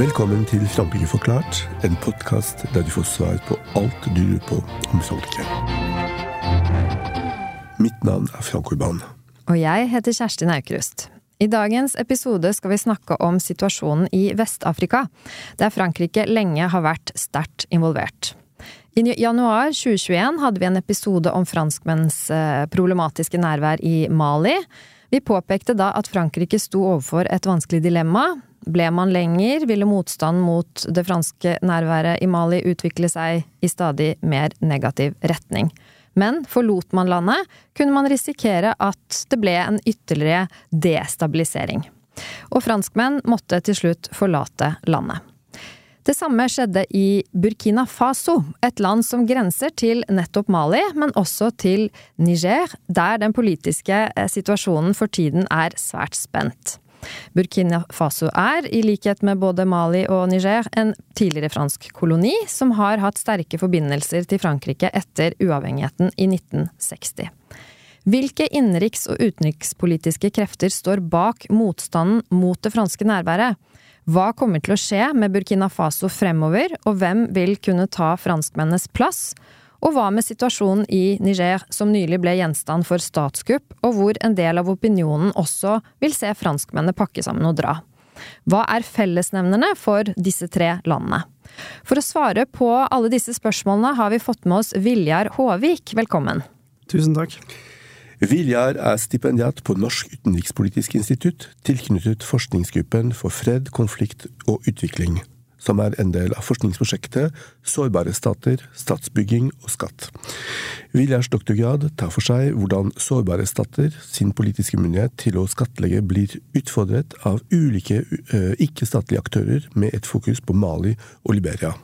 Velkommen til Frankrike forklart, en podkast der du får svar på alt du lurer på om Frankrike. Mitt navn er Frank Urban. Og jeg heter Kjerstin Aukrust. I dagens episode skal vi snakke om situasjonen i Vest-Afrika, der Frankrike lenge har vært sterkt involvert. I januar 2021 hadde vi en episode om franskmenns eh, problematiske nærvær i Mali. Vi påpekte da at Frankrike sto overfor et vanskelig dilemma. Ble man lenger, ville motstanden mot det franske nærværet i Mali utvikle seg i stadig mer negativ retning. Men forlot man landet, kunne man risikere at det ble en ytterligere destabilisering. Og franskmenn måtte til slutt forlate landet. Det samme skjedde i Burkina Faso, et land som grenser til nettopp Mali, men også til Niger, der den politiske eh, situasjonen for tiden er svært spent. Burkina Faso er, i likhet med både Mali og Niger, en tidligere fransk koloni som har hatt sterke forbindelser til Frankrike etter uavhengigheten i 1960. Hvilke innenriks- og utenrikspolitiske krefter står bak motstanden mot det franske nærværet? Hva kommer til å skje med Burkina Faso fremover, og hvem vil kunne ta franskmennenes plass? Og hva med situasjonen i Niger, som nylig ble gjenstand for statskupp, og hvor en del av opinionen også vil se franskmennene pakke sammen og dra? Hva er fellesnevnerne for disse tre landene? For å svare på alle disse spørsmålene har vi fått med oss Viljar Håvik. Velkommen. Tusen takk. Viljar er stipendiat på Norsk utenrikspolitisk institutt, tilknyttet forskningsgruppen for fred, konflikt og utvikling som er en del av forskningsprosjektet Sårbare stater, statsbygging og skatt. Viljars doktorgrad tar for seg hvordan sårbare stater sin politiske mulighet til å skattlegge blir utfordret av ulike eh, ikke-statlige aktører med et fokus på Mali og Liberia.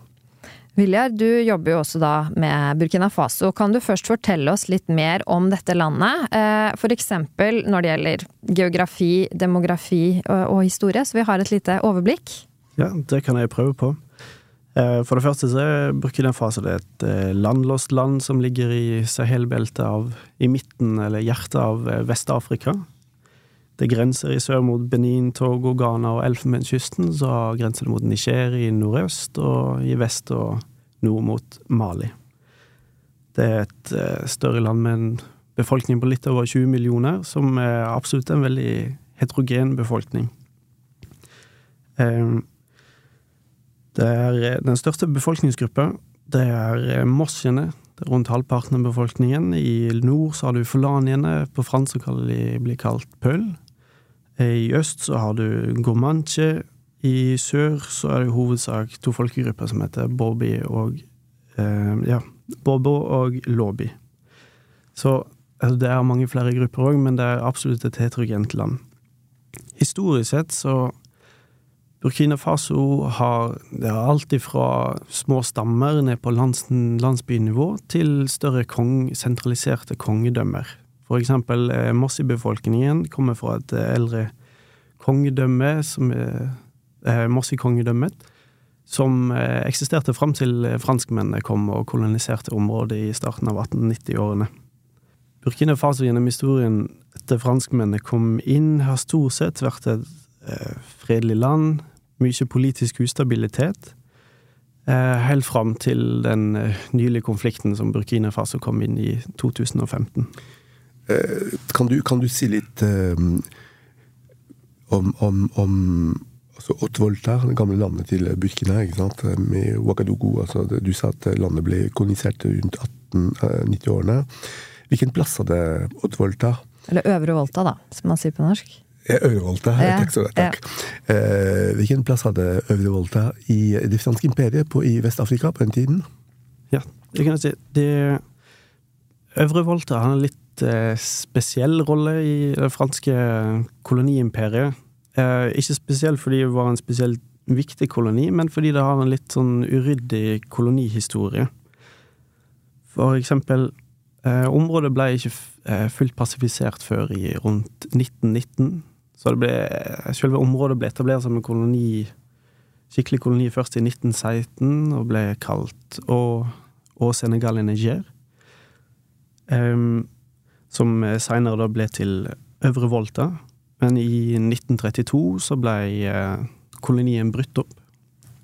Viljar, du jobber jo også da med Burkina Faso. Kan du først fortelle oss litt mer om dette landet? F.eks. for eksempel når det gjelder geografi, demografi og historie, så vi har et lite overblikk? Ja, det kan jeg prøve på. Eh, for det første så er Burkina Faso det et eh, landlåst land som ligger i Sahel-beltet i midten, eller hjertet av eh, Vest-Afrika. Det grenser i sør mot Benin, Togo, Ghana og Elfenbenskysten. Så grenser det mot Niger i nordøst, og i vest og nord mot Mali. Det er et større land med en befolkning på litt over 20 millioner, som er absolutt en veldig heterogen befolkning. Det er eh, den største befolkningsgruppa. Det er eh, mossiene. Rundt halvparten av befolkningen. I nord så har du fulaniene, på fransk så de kalt pøl. I øst så har du Gomanche. I sør så er det i hovedsak to folkegrupper som heter bobi og eh, ja, bobo og lobi. Så altså, det er mange flere grupper òg, men det er absolutt et heterogent land. Historisk sett så Burkina Faso har, det er alt fra små stammer ned på lands, landsbynivå til større kong, sentraliserte kongedømmer. For eksempel eh, Mossi-befolkningen kommer fra et eh, eldre kongedømme, som er eh, Mossi-kongedømmet, som eh, eksisterte fram til franskmennene kom og koloniserte området i starten av 1890-årene. Burkina Faso gjennom historien etter franskmennene kom inn, har stort sett vært et Eh, fredelig land, mye politisk ustabilitet, eh, helt fram til den eh, nylige konflikten som Burkina Faso kom inn i 2015. Kan du, kan du si litt um, om, om, om altså Otvolta, det gamle landet til Burkina, ikke sant? med Ouagadougou altså, Du sa at landet ble kolonisert rundt 1890-årene. Hvilken plass hadde Ottvolta? Eller Øvre Volta, da, som man sier på norsk. Øvre Volta. Ja, takk skal du ha. Eh, hvilken plass hadde Øvre Volta i det franske imperiet på, i Vest-Afrika på den tiden? Ja, det kan jeg si. Det, Øvre Volta han er litt eh, spesiell rolle i det franske koloniimperiet. Eh, ikke spesielt fordi det var en spesielt viktig koloni, men fordi det har en litt sånn uryddig kolonihistorie. For eksempel, eh, området ble ikke fullt pasifisert før i rundt 1919. Så det ble, selve området ble etablert som en koloni, skikkelig koloni først i 1916, og ble kalt og Senegal i Niger. Um, som seinere da ble til Øvre Volta. Men i 1932 så ble uh, kolonien brutt opp.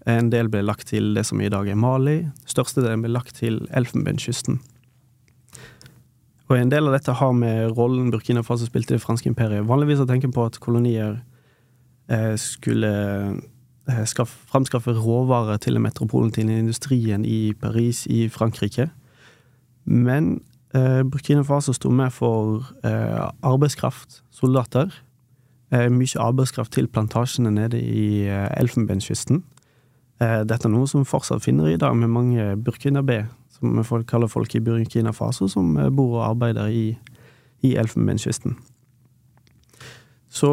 En del ble lagt til det som i dag er Mali. Største delen ble lagt til Elfenbenskysten. Og en del av dette har med rollen Burkina Faso spilte i det franske imperiet. Vanligvis å tenke på at kolonier eh, skulle eh, framskaffe råvarer til metropolen, til industrien i Paris, i Frankrike. Men eh, Burkina Faso sto med for eh, arbeidskraft, soldater. Eh, mye arbeidskraft til plantasjene nede i eh, Elfenbenskysten. dette er noe som vi fortsatt finner i dag, med mange burkinabé som folk kaller folk i Burkina Faso, som eh, bor og arbeider i, i Elfenbenskysten. Så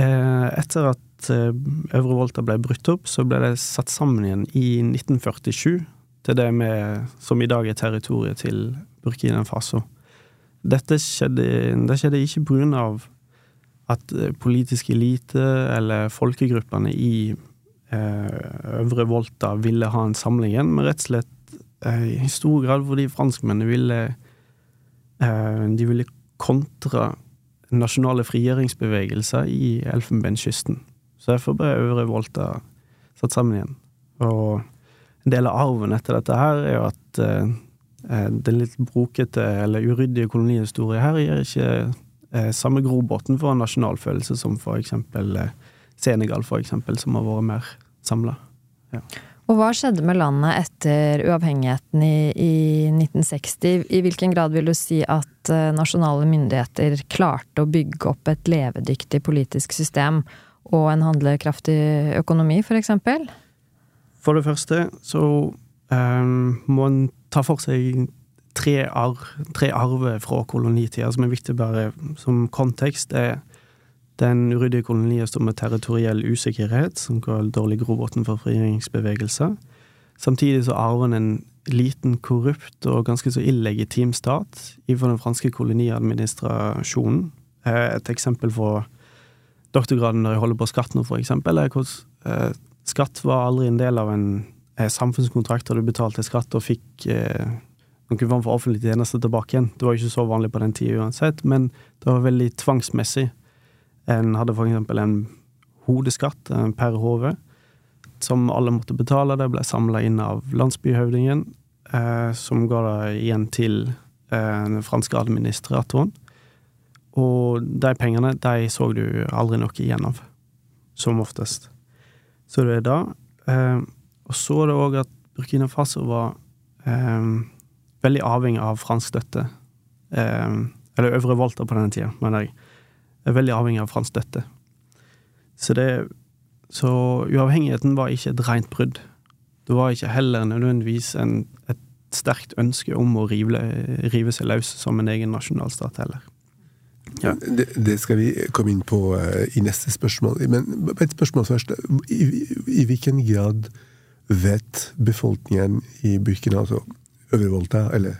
eh, etter at eh, Øvre Volta ble brutt opp, så ble det satt sammen igjen i 1947 til det med, som i dag er territoriet til Burkina Faso. Dette skjedde, det skjedde ikke av at eh, politisk elite eller folkegruppene i eh, Øvre Volta ville ha en samling igjen, men rett og slett Eh, i stor grad fordi franskmennene ville eh, De ville kontre nasjonale frigjøringsbevegelser i Elfenbenskysten. Så derfor ble Øvre Volta satt sammen igjen. Og en del av arven etter dette her er jo at eh, den litt brokete eller uryddige kolonihistorie her gir ikke eh, samme grobunn for en nasjonalfølelse som for eksempel eh, Senegal, for eksempel, som har vært mer samla. Ja. Og hva skjedde med landet etter uavhengigheten i, i, 1960? I hvilken grad vil du si at nasjonale myndigheter klarte å bygge opp et levedyktig politisk system og en handlekraftig økonomi, for eksempel? For det første så um, må en ta for seg tre, arv, tre arver fra kolonitida som er viktig bare som kontekst. Er den uryddige kolonien står med territoriell usikkerhet, som ga dårlig grobunn for frigjøringsbevegelser. Samtidig så arver den en liten, korrupt og ganske så illegitim stat ifra den franske koloniadministrasjonen. Eh, et eksempel fra doktorgraden når jeg holder på skatt nå, for eksempel, er hvordan eh, skatt var aldri en del av en samfunnskontrakt, og du betalte skatt og fikk noen form for offentlig tjeneste tilbake igjen. Det var ikke så vanlig på den tida uansett, men det var veldig tvangsmessig. En hadde for eksempel en hodeskatt per hode, som alle måtte betale. Det ble samla inn av landsbyhøvdingen, eh, som ga det igjen til eh, den franske administratoren. Og de pengene, de så du aldri noe igjen av, som oftest. Så det er det. Eh, og så er det òg at Burkina Faso var eh, veldig avhengig av fransk støtte. Eh, eller Øvre Volta på denne tida, mener jeg er veldig avhengig av fransk støtte. Så, det, så uavhengigheten var ikke et rent brudd. Det var ikke heller nødvendigvis en, et sterkt ønske om å rive, rive seg løs som en egen nasjonalstat heller. Ja. Det, det, skal vi komme inn på uh, i neste spørsmål. Men et spørsmål først. I, i hvilken grad vet befolkningen i Burkina, altså Øvre eller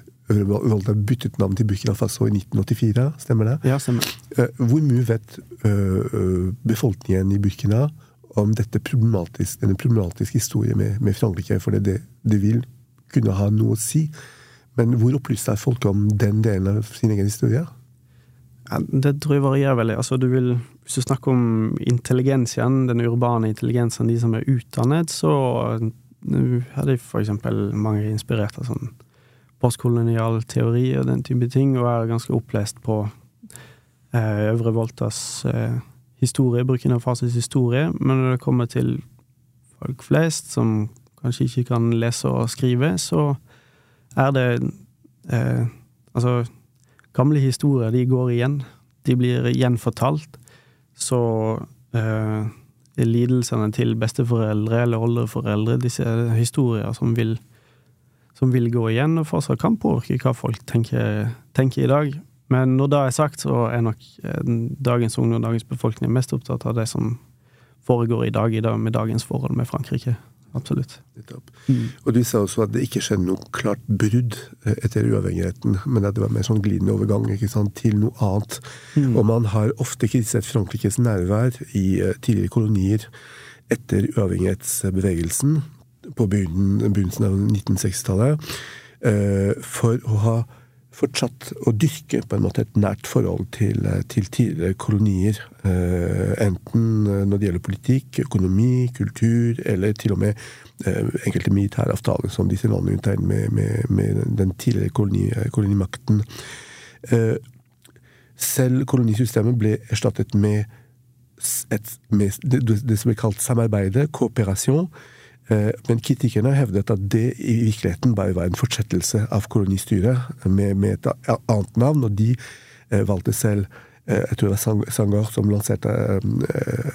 Volta byttet navn til Burkina Faso i 1984, stemmer det? Ja, stemmer. Eh, hvor mye vet eh, eh, befolkningen i Burkina om dette problematisk, denne problematiske historien med, med Frankrike? For det, det, vil kunne ha noe å si. Men hvor opplyst er folk om den delen av sin egen historie? Ja, det tror jeg varierer veldig. Altså, du vil, hvis du snakker om intelligens igjen, den urbane intelligensen, de som er utdannet, så er de for eksempel mange inspirert av sånn postkolonial teori og den type ting, og er ganske opplest på eh, Øvre Voltas eh, historie, Burkina Fasos historie. Men når det kommer til folk flest, som kanskje ikke kan lese og skrive, så er det eh, Altså, gamle historier, de går igjen. De blir gjenfortalt. Så eh, lidelsene til besteforeldre eller oldeforeldre, disse historier som vil som vil gå igjen, og fortsatt kan påvirke hva folk tenker, tenker i dag. Men når det er sagt, så er nok eh, dagens unge og dagens befolkning mest opptatt av det som foregår i dag, i dag med dagens forhold med Frankrike. Absolutt. Mm. Og du sa også at det ikke skjedde noe klart brudd eh, etter uavhengigheten, men at det var mer sånn glidende overgang sant, til noe annet. Mm. Og man har ofte kritisert Frankrikes nærvær i uh, tidligere kolonier etter uavhengighetsbevegelsen på begynnelsen av 1960-tallet eh, for å ha fortsatt å dyrke på en måte et nært forhold til, til tidligere kolonier. Enten når det gjelder politikk, økonomi, kultur, eller til og med enkelte militære avtaler som disse landene undertegner med, med, med, den tidligere koloni, kolonimakten. Selv kolonisystemet ble erstattet med, et, med det, det, som ble kalt samarbeide, kooperasjon. Eh, men kritikerne hevdet at det i virkeligheten bare var en fortsettelse av kolonistyret, med, med et annet navn, og de eh, valgte selv eh, jeg tror det var Sangar som lanserte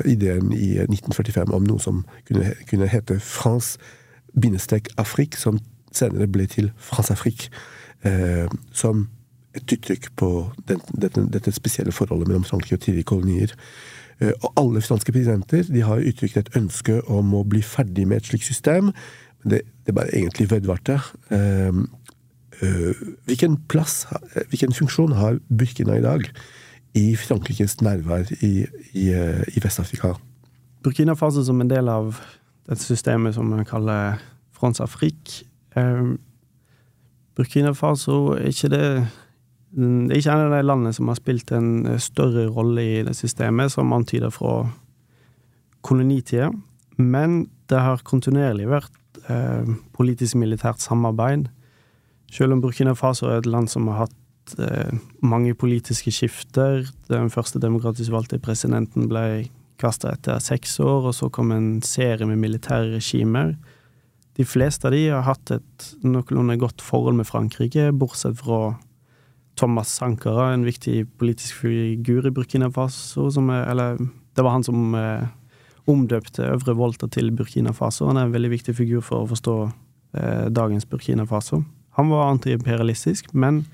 ideen i 1945 om noe som kunne, kunne hete France-Afrik, som senere ble til France-Afrik. Som et uttrykk på dette, dette, spesielle forholdet mellom Frankrike og tidligere kolonier. Eh, og alle franske presidenter de har uttrykt et ønske om å bli ferdig med et slikt system. Men det, det bare egentlig vedvarte. Uh, hvilken plass, hvilken funksjon har Burkina i dag i Frankrikes nærvær i, i, i Vest-Afrika? Burkina Faso som en del av dette systemet som man kaller France Afrique. Burkina Faso er ikke det det er ikke en av de landene som har spilt en eh, større rolle i det systemet, som antyder fra kolonitida, men det har kontinuerlig vært eh, politisk-militært samarbeid. Selv om Burkina Faso er et land som har hatt eh, mange politiske skifter. Den første demokratisk valgte presidenten ble kasta etter seks år, og så kom en serie med militære regimer. De fleste av de har hatt et noenlunde godt forhold med Frankrike, bortsett fra Thomas Sankara, en viktig politisk figur i Burkina Faso, som er, eller det var han som eh, omdøpte Øvre Volta til Burkina Faso. Han er en veldig viktig figur for å forstå eh, dagens Burkina Faso. Han var antiimperialistisk, men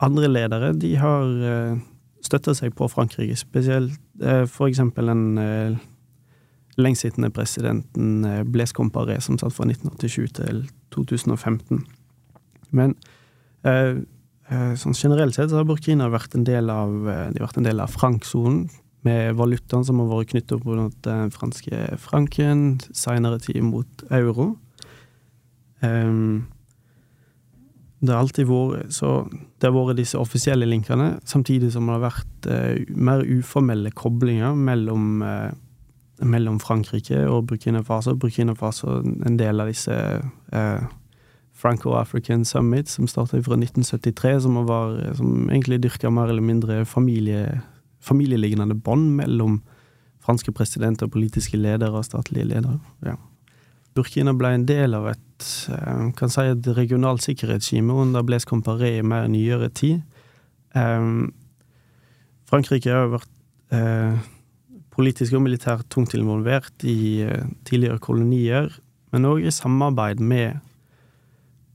andre ledere de har eh, støtta seg på Frankrike, spesielt eh, eksempel den eh, lengstsittende presidenten eh, Blaise Comparé, som satt fra 1987 til 2015. Men Eh, sånn generelt sett så har Burkina vært en del av, eh, de vært en del av franksonen, med valutaen som har vært knyttet opp mot den franske franken, senere tid mot euro. Um, det har alltid vært så Det har vært disse offisielle linkene, samtidig som det har vært uh, mer uformelle koblinger mellom, uh, mellom Frankrike og Burkina Faso. Burkina Faso en del av disse uh, Franco-African Summit, som starta fra 1973, som, var, som egentlig dyrka mer eller mindre familie, familielignende bånd mellom franske presidenter, politiske ledere og statlige ledere. Ja. Burkina ble en del av et um, kan si et regionalt sikkerhetsregime under Blaise Comparé i mer nyere tid. Um, Frankrike har vært uh, politisk og militært tungt involvert i uh, tidligere kolonier, men òg i samarbeid med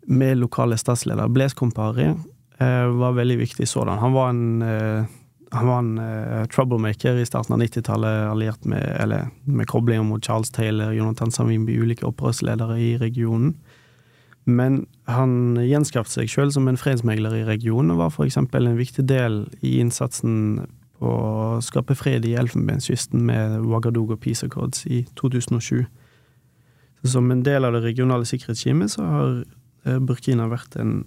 med lokale statsleder. Blaise Compari eh, var veldig viktig sådan. Han var en, eh, han var en eh, troublemaker i starten av 90-tallet, alliert med, eller, med koblinger mot Charles Taylor, Jonathan Savimbi, ulike opprørsledere i regionen. Men han gjenskapte seg sjøl som en fredsmegler i regionen, og var eksempel en viktig del i innsatsen på å skape fred i Elfenbenskysten med Ouagadougou Peace Accords i 2007. Så som en del av det regionale sikkerhetsregimet så har Burkina vært en,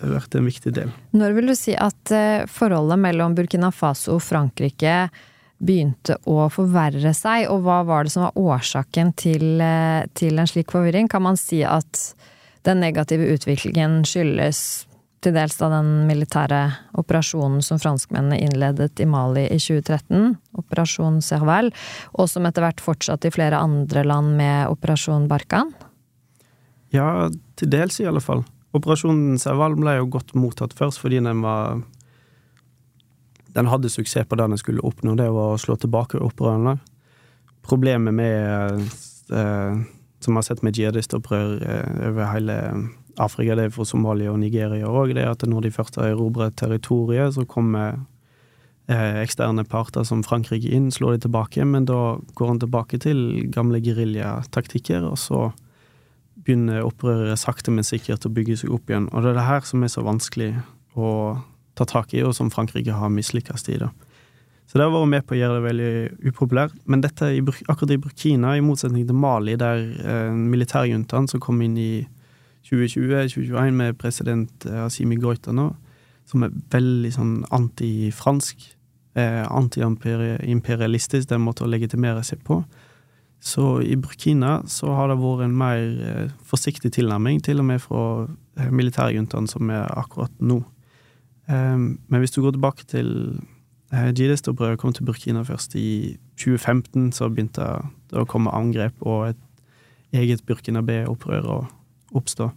vært en viktig del. Når vil du si at eh, forholdet mellom Burkina Faso og Frankrike begynte å forverre seg, og hva var det som var årsaken til, eh, til en slik forvirring? Kan man si at den negative utviklingen skyldes til dels da den militære operasjonen som franskmennene innledet i Mali i 2013, Operasjon Serval, og som etter hvert fortsatte i flere andre land med Operasjon Barkan? Ja, til dels i alle fall. Operasjonen Serval ble jo godt mottatt først fordi den var Den hadde suksess på det den skulle oppnå, det var å slå tilbake opprørerne. Problemet med eh, Som vi har sett med jihadistopprør eh, over hele Afrika, det er for Somalia og Nigeria òg, det er at når de først har erobret territoriet, så kommer eh, eksterne parter som Frankrike inn, slår de tilbake, men da går han tilbake til gamle geriljataktikker, og så begynner opprøret sakte, men sikkert å bygge seg opp igjen. Og det er det her som er så vanskelig å ta tak i, og som Frankrike har mislykkes i. det. Så det har vært med på å gjøre det veldig upopulært. Men dette akkurat i Burkina, i motsetning til Mali, der eh, militærjuntaen som kom inn i 2020-2021 med president Asimi Goita nå, som er veldig sånn anti-fransk. Eh, Anti-imperialistisk, den måten å legitimere seg på. Så i Burkina så har det vært en mer eh, forsiktig tilnærming, til og med fra eh, militærjuntaen som er akkurat nå. Eh, men hvis du går tilbake til eh, GDS-opprøret kom til Burkina først i 2015, så begynte det å komme angrep og et eget Burkina B-opprør å oppstå.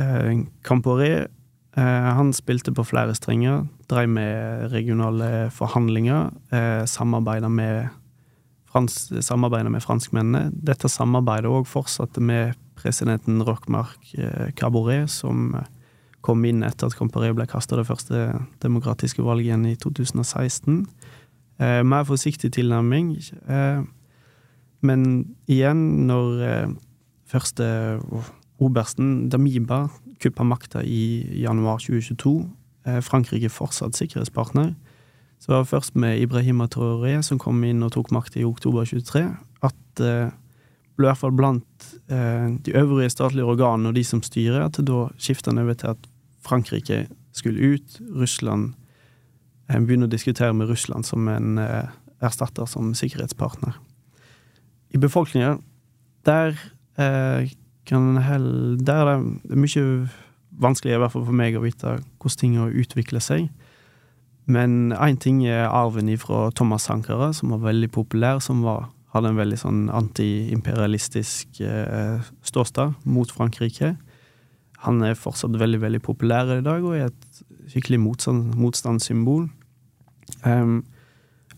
Eh, Camporé Eh, han spilte på flere strenger, drev med regionale forhandlinger, eh, samarbeida med, frans, med franskmennene. Dette samarbeidet òg fortsatte med presidenten Rochmark eh, Caboret, som kom inn etter at Comparé ble kasta det første demokratiske valget igjen i 2016. Eh, mer forsiktig tilnærming. Eh, men igjen, når eh, første obersten Damiba kuppa makta i januar 2022. Eh, Frankrike fortsatt sikkerhetspartner. Så det var først med Ibrahima Traoré, som kom inn og tok makt i oktober 23, at eh, ble i hvert fall blant eh, de øvrige statlige organene og de som styrer, at da skifta han over til at Frankrike skulle ut. Russland eh, begynner å diskutere med Russland som en erstatter som sikkerhetspartner. I befolkninga, der eh, kan hell, Der er det mye vanskeligere, i hvert fall for meg, å vite hvordan ting har utvikla seg. Men én ting er arven fra Thomas Sankara, som var veldig populær, som var, hadde en veldig sånn antiimperialistisk eh, ståsted mot Frankrike. Han er fortsatt veldig, veldig populær i dag, og er et skikkelig motstand, motstandssymbol. Um,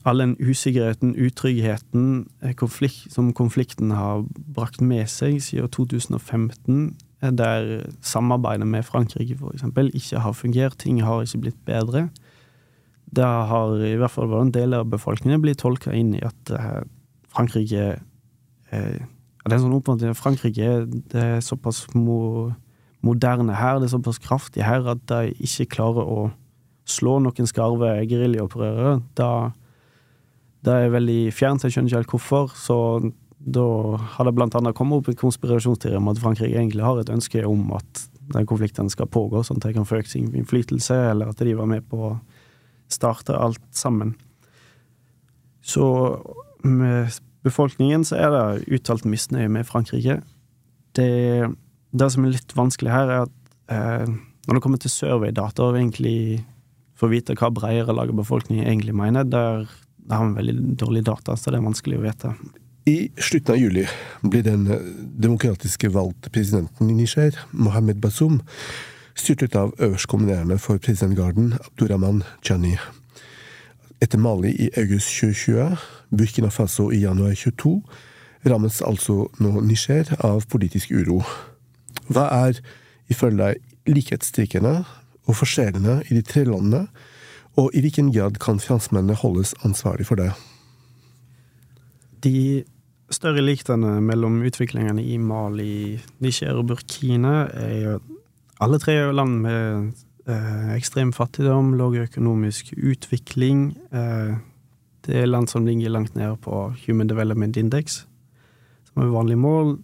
all den usikkerheten, utryggheten, eh, konflikt, som konflikten har brakt med seg siden 2015, eh, der samarbeidet med Frankrike eksempel ikke har fungert, ting har ikke blitt bedre. Det har i hvert fall en del av befolkningen blitt tolka inn i at eh, Frankrike eh, Det er en sånn oppfatning at Frankrike det er såpass mo, moderne her, det er såpass kraftig her, at de ikke klarer å slå noen skarve geriljaopprørere. Da det er veldig fjernt, jeg skjønner ikke helt hvorfor. Så da har det blant annet kommet opp en konspirasjonsteori om at Frankrike egentlig har et ønske om at den konflikten skal pågå, sånn at de kan få økt sin innflytelse, eller at de var med på å starte alt sammen. Så med befolkningen så er det uttalt misnøye med Frankrike. Det, det som er litt vanskelig her, er at eh, når det kommer til survey-data, og egentlig får vite hva bredere lag av befolkningen egentlig mener, der der har vi veldig dårlig data, så det er vanskelig å vite. I slutten av juli blir den demokratiske valgte presidenten i Niger, Mohammed Bazoum, styrtet av øverstkommunerende for presidentgarden, Abdurrahman Chani. Etter Mali i august 2020, Burkina Faso i januar 22, rammes altså nå Niger av politisk uro. Hva er ifølge deg likhetstrekkene og forskjellene i de tre landene og i hvilken grad kan franskmennene holdes ansvarlig for det? De større likhetene mellom utviklingene i Mali, Niger og Burkina er jo alle tre er land med eh, ekstrem fattigdom, lav økonomisk utvikling. Eh, det er land som ligger langt nede på Human Development Index, som er vanlig mål.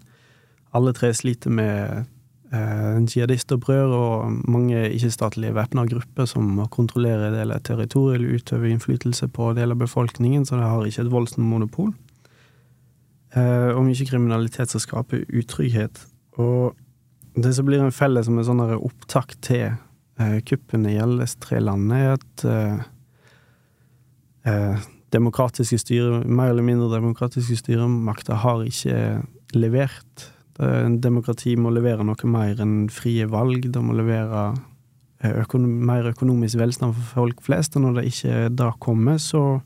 Alle tre sliter med eh, jihadistopprør og mange ikke-statlige væpna grupper som kontrollerer deler av territoriet eller utøver innflytelse på deler av befolkningen, så det har ikke et voldsmonopol. Eh, og mye kriminalitet som skaper utrygghet. Og det som blir en felle som en sånn opptak til eh, kuppene i alle tre landene, er at eh, eh, demokratiske styre, mer eller mindre demokratiske styremakter har ikke levert Demokrati må levere noe mer enn frie valg. Det må levere eh, økonom mer økonomisk velstand for folk flest. Og når det ikke da kommer, så,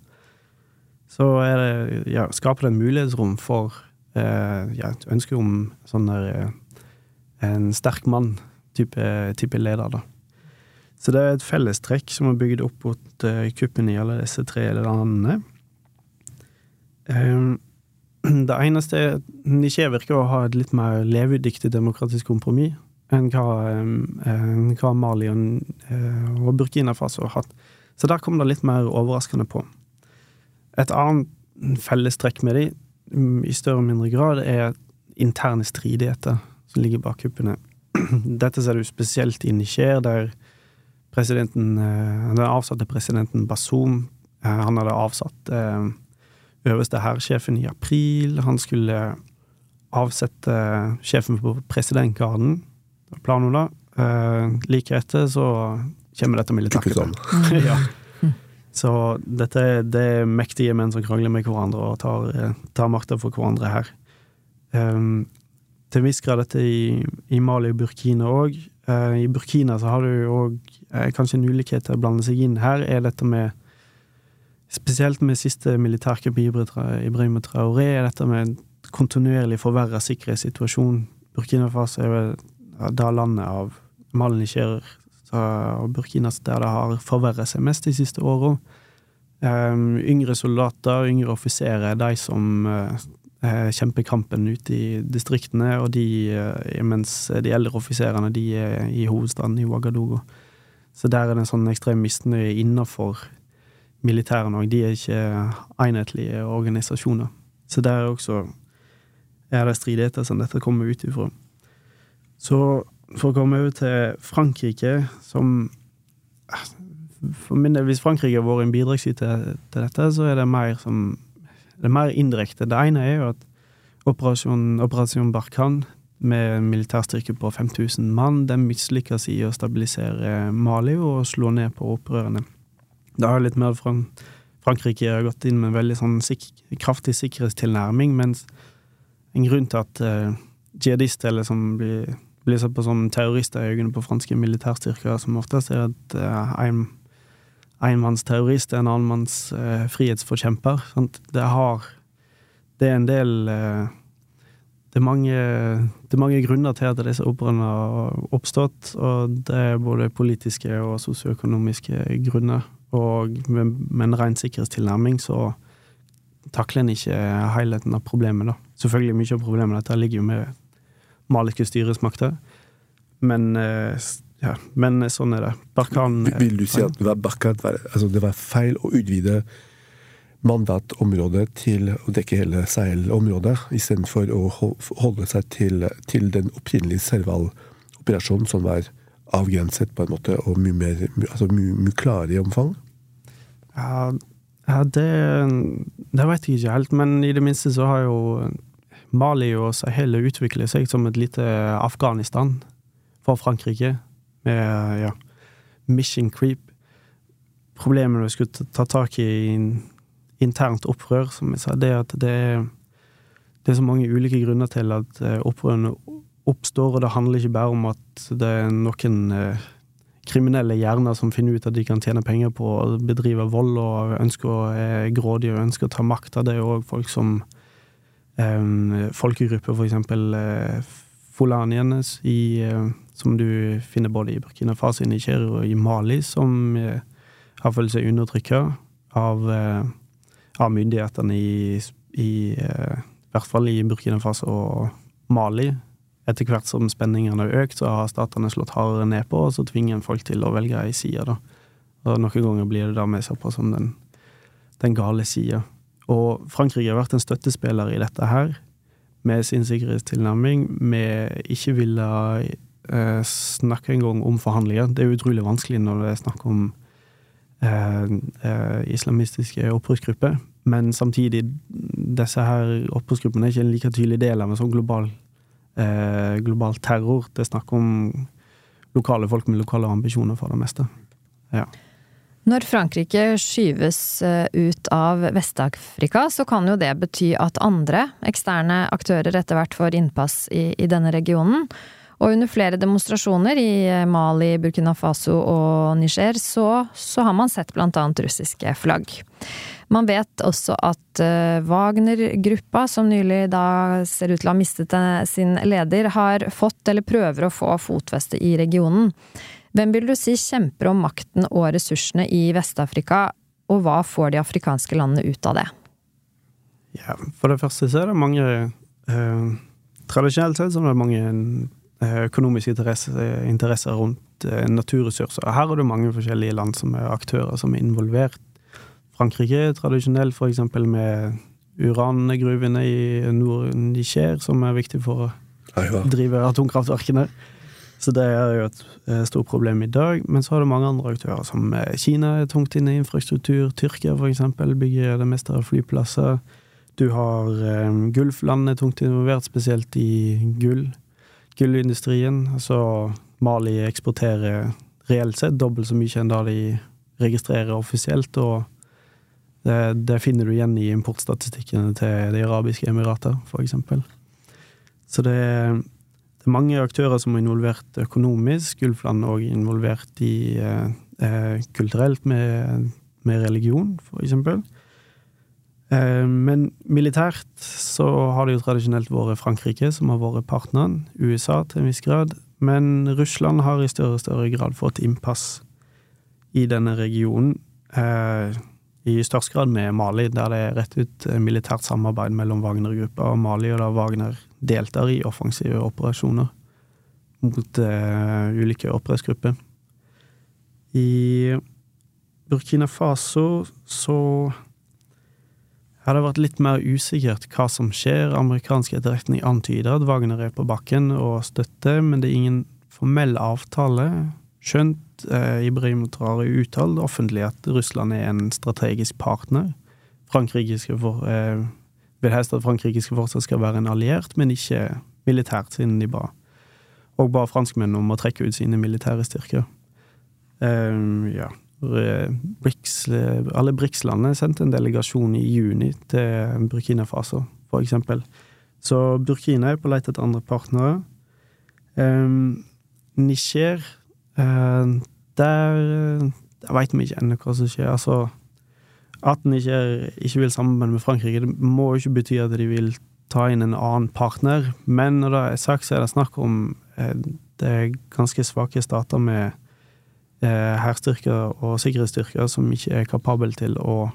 så det, ja, skaper det en mulighetsrom for eh, ja, et ønske om sånn der eh, en sterk mann-type type leder, da. Så det er et fellestrekk som er bygd opp mot kuppen kuppene i alle disse tre landene. Um, Det eneste er at Niger virker å ha et litt mer levedyktig demokratisk kompromiss enn hva, enn hva Mali og, eh, og, Burkina Faso har hatt. Så der kom det litt mer overraskende på. Et annet fellestrekk med de, mm, i større og mindre grad, er interne stridigheter som ligger bak kuppene. dette ser du spesielt i Niger, der presidenten, den avsatte presidenten Bazoum Han hadde avsatt øverste hærsjefen i april. Han skulle avsette sjefen på presidentgarden. Planen da. Like etter så kommer dette militærkuppet. ja. Så dette det er mektige menn som krangler med hverandre og tar, eh, tar makta for hverandre her. Um, til en viss grad dette i, i Mali og Burkina òg. Uh, I Burkina så har du òg uh, kanskje en ulikhet til å blande seg inn. Her er dette med Spesielt med siste militærkupp i Ibrahim Traoré, er dette med en kontinuerlig forverra sikkerhetssituasjon. Burkina Faso er vel da landet av Mali, Niger og Burkina der det har forverret seg mest de siste åra. Um, yngre soldater, yngre offiserer, de som uh, kjemper kampen ute i distriktene, og de, uh, mens de eldre offiserene de er i hovedstaden, i Ouagadougou. Så der er det en sånn ekstrem misnøye innafor militærene òg. De er ikke enhetlige organisasjoner. Så der er også er det stridigheter som dette kommer ut ifra. Så for å komme over til Frankrike, som For min del, hvis Frankrike har vært en bidragsyter til dette, så er det mer som Det er mer indirekte. Det ene er jo at operasjon, operasjon Barkhan med militærstyrke på 5000 mann, den mislykkes i å stabilisere Mali og slå ned på opprørerne. Det har litt mer fra Frankrike har gått inn med en veldig sånn sik kraftig sikkerhetstilnærming, mens en grunn til at uh, jihadister, eller som blir blir sett på som terrorister i øynene på franske militærstyrker, som oftest er at uh, en, en manns terrorist er en annen manns uh, frihetsforkjemper. Sant? Det har Det er en del eh, det, er mange, det er mange grunner til at disse operaene har oppstått, og det er både politiske og sosioøkonomiske grunner. Og med, med en ren sikkerhetstilnærming så takler en ikke helheten av problemet, da. Selvfølgelig mye av problemet dette ligger jo med maliske styresmakter. Men, eh, ja, men sånn er det. Barkan Vil du si at det var, Barkan, altså det var feil å utvide mandatområdet til å dekke hele Sahel-området, istedenfor å holde seg til, til den opprinnelige Serval-operasjonen, som var avgrenset på en måte og mye, mer, altså mye, mye klarere i omfang? Ja, ja det, det vet jeg ikke helt, men i det minste så har jo Mali og Sahel utviklet seg som et lite Afghanistan for Frankrike, med ja, mission creep. Problemet vi skulle ta tak i internt opprør, som jeg sa, det er at det er, det er så mange ulike grunner til at eh, opprørene oppstår, og det handler ikke bare om at det er noen eh, kriminelle hjerner som finner ut at de kan tjene penger på å bedrive vold og ønsker å, er grådige og ønsker å ta makta. Det er òg folk som eh, folkegrupper, for eksempel uh, fulaniene, uh, som du finner både i Burkina Faso, i Niger og i Mali, som uh, har følt seg undertrykka av, av, myndighetene i, i, i hvert fall i Burkina Faso og Mali. Etter hvert som spenningene har økt, så har statene slått hardere ned på, og så tvinger en folk til å velge ei side, da. Og noen ganger blir det da med seg på som den, den gale sida. Og Frankrike har vært en støttespiller i dette her, med sin sikkerhetstilnærming, med ikke ville eh, en engang om forhandlinger. Det er utrolig vanskelig når det er snakk om eh, eh, islamistiske opprørsgrupper. Men samtidig, disse her opprørsgruppene er ikke en like tydelig del av en sånn global, eh, global terror. Det er snakk om lokale folk med lokale ambisjoner for det meste. Ja. Når Frankrike skyves eh, ut av Vest-Afrika, så kan jo det bety at andre eksterne aktører etter hvert får innpass i, i denne regionen. Og under flere demonstrasjoner i Mali, Burkina Faso og Niger, så, så har man sett blant annet russiske flagg. Man vet også at uh, Wagner-gruppa, som nylig da ser ut til å ha mistet sin leder, har fått eller prøver å få fotfeste i regionen. Hvem vil du si kjemper om makten og ressursene i Vest-Afrika, og hva får de afrikanske landene ut av det? Ja, for det første så er det mange eh, Tradisjonelt sett så er det mange eh, økonomiske interesser, interesser rundt eh, naturressurser. Her er det mange forskjellige land som er aktører som er involvert. Frankrike er tradisjonelt eksempel med urangruvene i Nord-Niger, som er viktig for å drive atomkraftverkene. Så det er jo et eh, stort problem i dag. Men så har du mange andre aktører, som eh, Kina er tungt inne i infrastruktur. Tyrkia, eksempel, bygger det meste av flyplasser. Du har eh, Gulflandene tungt involvert, spesielt i gull. Gullindustrien. Altså Mali eksporterer reelt sett dobbelt så mye enn da de registrerer offisielt, og det, det finner du igjen i importstatistikkene til De arabiske emirater, eksempel. Så det er det er mange aktører som er involvert økonomisk. Gulfland er òg involvert i eh, eh, kulturelt med, med, religion. Eh, men militært så har det jo tradisjonelt vært Frankrike som har vært partneren. USA til en viss grad. Men Russland har i større og større grad fått innpass i denne regionen. Eh, I størst grad med Mali, der det er rett ut militært samarbeid mellom Wagner-gruppa og Mali, og der Wagner deltar i offensive operasjoner mot uh, ulike opprørsgrupper. I Burkina Faso så har det vært litt mer usikkert hva som skjer. Amerikansk etterretning antyder at Wagner er på bakken og støtter, men det er ingen formell avtale. Skjønt eh, Ibrahim Traore uttaler offentlig at Russland er en strategisk partner. Frankrike skal for, eh, vil helst at Frankrike skal fortsatt skal være en alliert, men ikke militært, siden de ba og ba franskmennene om å trekke ut sine militære styrker. Eh, ja. BRICS, alle BRICS-landene sendte en delegasjon i juni til Burkina Faso, for eksempel. Så Burkina er på leit etter andre partnere. Um, Niger uh, Der, der veit vi ikke ennå hva som skjer. Altså, at Niger ikke vil samarbeide med Frankrike, det må jo ikke bety at de vil ta inn en annen partner, men når det er sagt, så er det snakk om eh, det ganske svake stater med eh, hærstyrker og sikkerhetsstyrker som ikke er kapable til å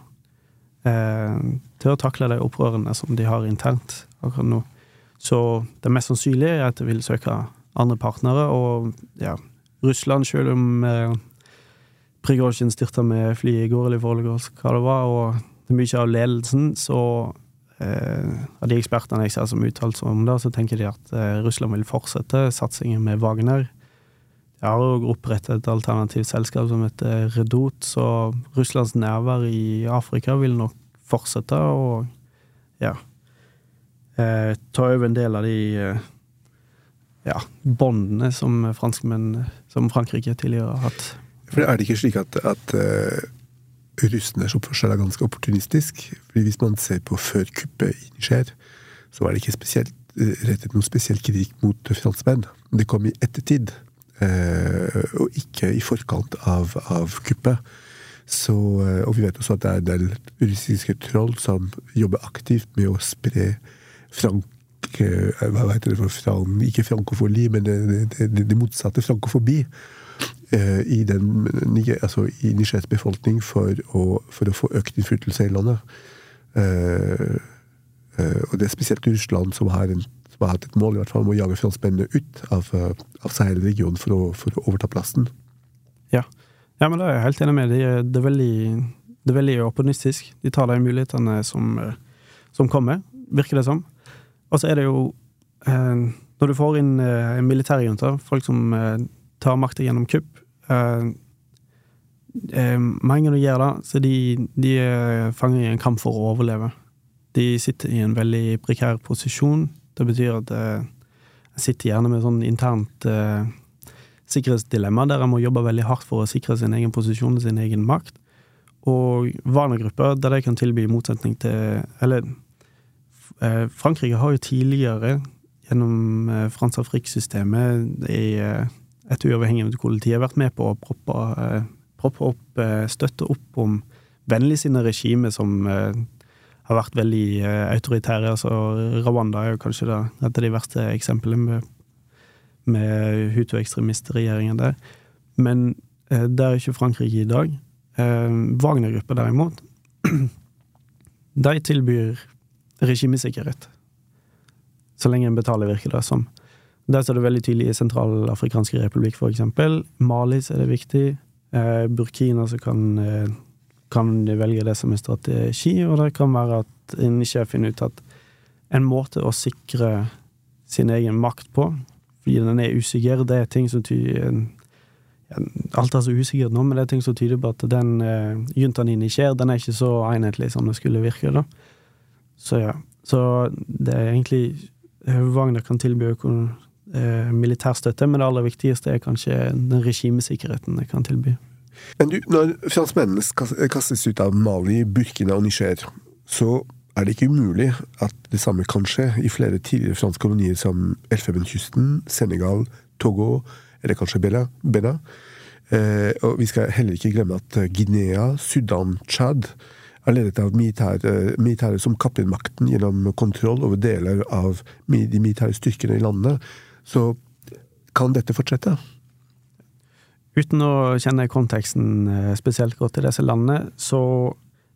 eh, til å takle de opprørene som de har internt akkurat nå. Så det mest sannsynlige er at de vil søke andre partnere, og ja, Russland, selv om eh, Prigozjin styrta med fly i går, eller i forgårs, hva det var, og det er mye av ledelsen, så Eh, av de ekspertene jeg ser som uttalt seg om det, så tenker de at eh, Russland vil fortsette satsingen med Wagner. De har opprettet et alternativt selskap som heter Redot, så Russlands nærvær i Afrika vil nok fortsette og ja eh, ta over en del av de ja, båndene som som Frankrike tidligere har hatt. For Er det ikke slik at, at russenders oppførsel er ganske opportunistisk. fordi Hvis man ser på før kuppet Niger, så var det ikke spesielt eh, rettet noen spesiell kritikk mot franskmenn. Det kom i ettertid, eh, og ikke i forkant av, av kuppet. Så, eh, og vi vet også at det er en del russiske troll som jobber aktivt med å spre frank hva heter det for frank, Ikke frankofoli, men det, det, det, motsatte frankofobi. Eh, i, den, altså i Nigers befolkning for å, for å, få økt innflytelse i landet. Og det er spesielt Russland som har, en, som har, hatt et mål i hvert fall om å jage franskmennene ut av, av Sahel-regionen for, for, å overta plassen. Ja. ja, men det er jeg helt enig med. Er, det er veldig, det er veldig opportunistisk. De tar de mulighetene som, som kommer, virker det som. Og så er det jo eh, Når du får inn eh, militærjunta, folk som eh, tar makta gjennom kupp, eh, eh, mange av de gjør det, så de, de er fanget i en kamp for å overleve. De sitter i en veldig prekær posisjon. Det betyr at uh, jeg sitter gjerne med sånn internt uh, sikkerhetsdilemma, der jeg må jobbe veldig hardt for å sikre sin egen posisjon og sin egen makt. Og Wagner-grupper, der de kan tilby motsetning til Eller Frankrike har jo tidligere, gjennom Frans Afrique-systemet i et uavhengig politi vært med på å proppe, eh, proppe opp, eh, støtte opp om vennligsinnede regimer som eh, har vært veldig autoritære. Altså, Rwanda er jo kanskje det, et av de verste eksemplene med, med Hutu-ekstremistregjeringen der. Men det er ikke Frankrike i dag. Wagner-gruppa derimot, de tilbyr regimesikkerhet. Så lenge en betaler, virker det som. Der står det veldig tydelig i Sentralafrikanske republikk, for eksempel. Malis er det viktig. Eh, Burkina så kan, eh, kan de velge det som en strategi, og det kan være at en ikke finner ut at en måte å sikre sin egen makt på, fordi den er usikker. Det er ting som tyder Alt er så usikkert nå, men det er ting som tyder på at den uh, juntaen i Niger, den er ikke så enhetlig som det skulle virke, da. Så ja. Så det er egentlig Wagner kan tilby uh, militær støtte, men det aller viktigste er kanskje den regimesikkerheten det kan tilby. Men du, når franskmennene kastes ut av Mali, Burkina og Niger, så er det ikke umulig at det samme kan skje i flere tidligere franske kolonier som Elfenbenskysten, Senegal, Togo eller kanskje Bella. Eh, og vi skal heller ikke glemme at Guinea, Sudan, Tsjad er ledet av militære, militære som kapper makten gjennom kontroll over deler av de militære styrkene i landet. Så kan dette fortsette? Uten å kjenne konteksten eh, spesielt godt i disse landene, så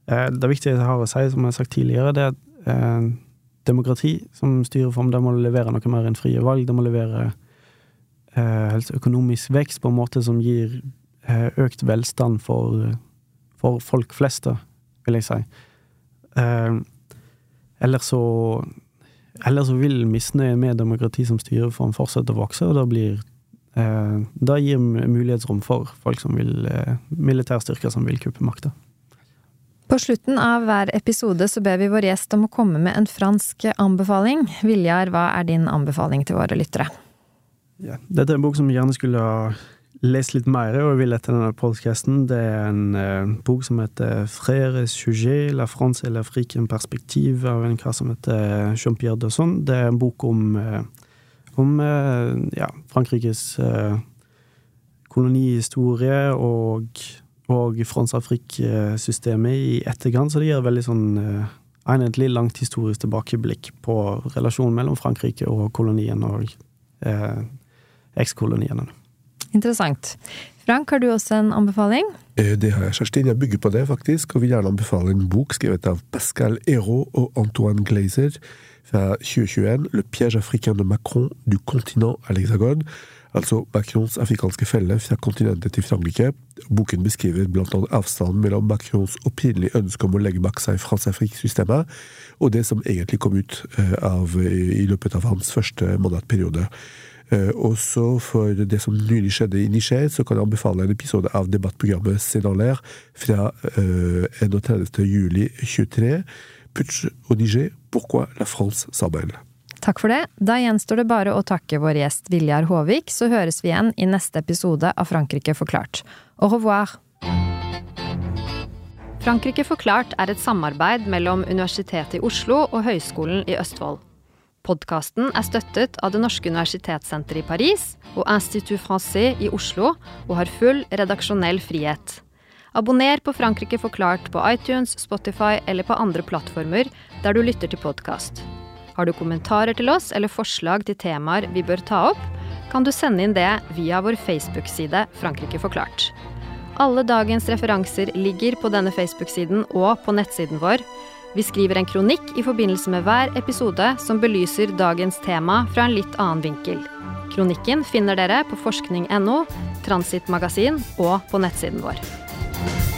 Eh, det viktige jeg har å si, som jeg har sagt tidligere, det er at eh, demokrati som styreform, det må levere noe mer enn frie valg. Det må levere eh, økonomisk vekst på en måte som gir eh, økt velstand for, for folk flest, vil jeg si. Eh, ellers så eller så vil misnøye med demokrati som styreform fortsette å vokse, og da blir eh, Det gir mulighetsrom for folk som vil Militærstyrker som vil kuppe makta. På slutten av hver episode så ber vi vår gjest om å komme med en fransk anbefaling. Viljar, hva er din anbefaling til våre lyttere? Ja, dette er en bok som jeg gjerne skulle ha lest litt mer og vil etter denne podkasten. Det er en eh, bok som heter Frère Sujet, La France et l'Afrique en perspektiv, av en kar som heter Jean-Pierre Dosson. Det er en bok om, uh, om uh, ja, Frankrikes kolonihistorie og og Frans-Afrik-systemet i etterkant, så det gir veldig sånn uh, enhetlig langt historisk tilbakeblikk på relasjonen mellom Frankrike og kolonien og eh, ekskoloniene. Interessant. Frank, har du også en anbefaling? Eh, det har jeg, Kjerstin. Jeg bygger på det, faktisk, og vil gjerne anbefale en bok skrevet av Pascal Hérault og Antoine Glazer 2021, Le piège africain de Macron du continent à l'hexagone altså Macrons afrikanske felle fra kontinentet til Frankrike. Boken beskriver annet avstanden mellom Macrons opprinnelige ønske om å legge bak seg France-Afrique-systemet, og det som egentlig kom ut eh, av, i løpet av hans første mandatperiode. Uh, også for det som nylig skjedde i Niger, så kan jeg anbefale en episode av debattprogrammet Sénalaire fra uh, 31. juli 23. Putsch au Niger, pourquoi la France s'en Takk for det. Da gjenstår det bare å takke vår gjest Viljar Håvik, så høres vi igjen i neste episode av Frankrike forklart. Au revoir! Frankrike forklart er et samarbeid mellom Universitetet i Oslo og Høgskolen i Østfold. Podkasten er støttet av Det norske universitetssenteret i Paris og Institut Francais i Oslo, og har full redaksjonell frihet. Abonner på Frankrike forklart på iTunes, Spotify eller på andre plattformer der du lytter til podkast. Har du kommentarer til oss eller forslag til temaer vi bør ta opp, kan du sende inn det via vår Facebook-side Frankrike forklart. Alle dagens referanser ligger på denne Facebook-siden og på nettsiden vår. Vi skriver en kronikk i forbindelse med hver episode som belyser dagens tema fra en litt annen vinkel. Kronikken finner dere på forskning.no, Transitmagasin og på nettsiden vår. Thank you.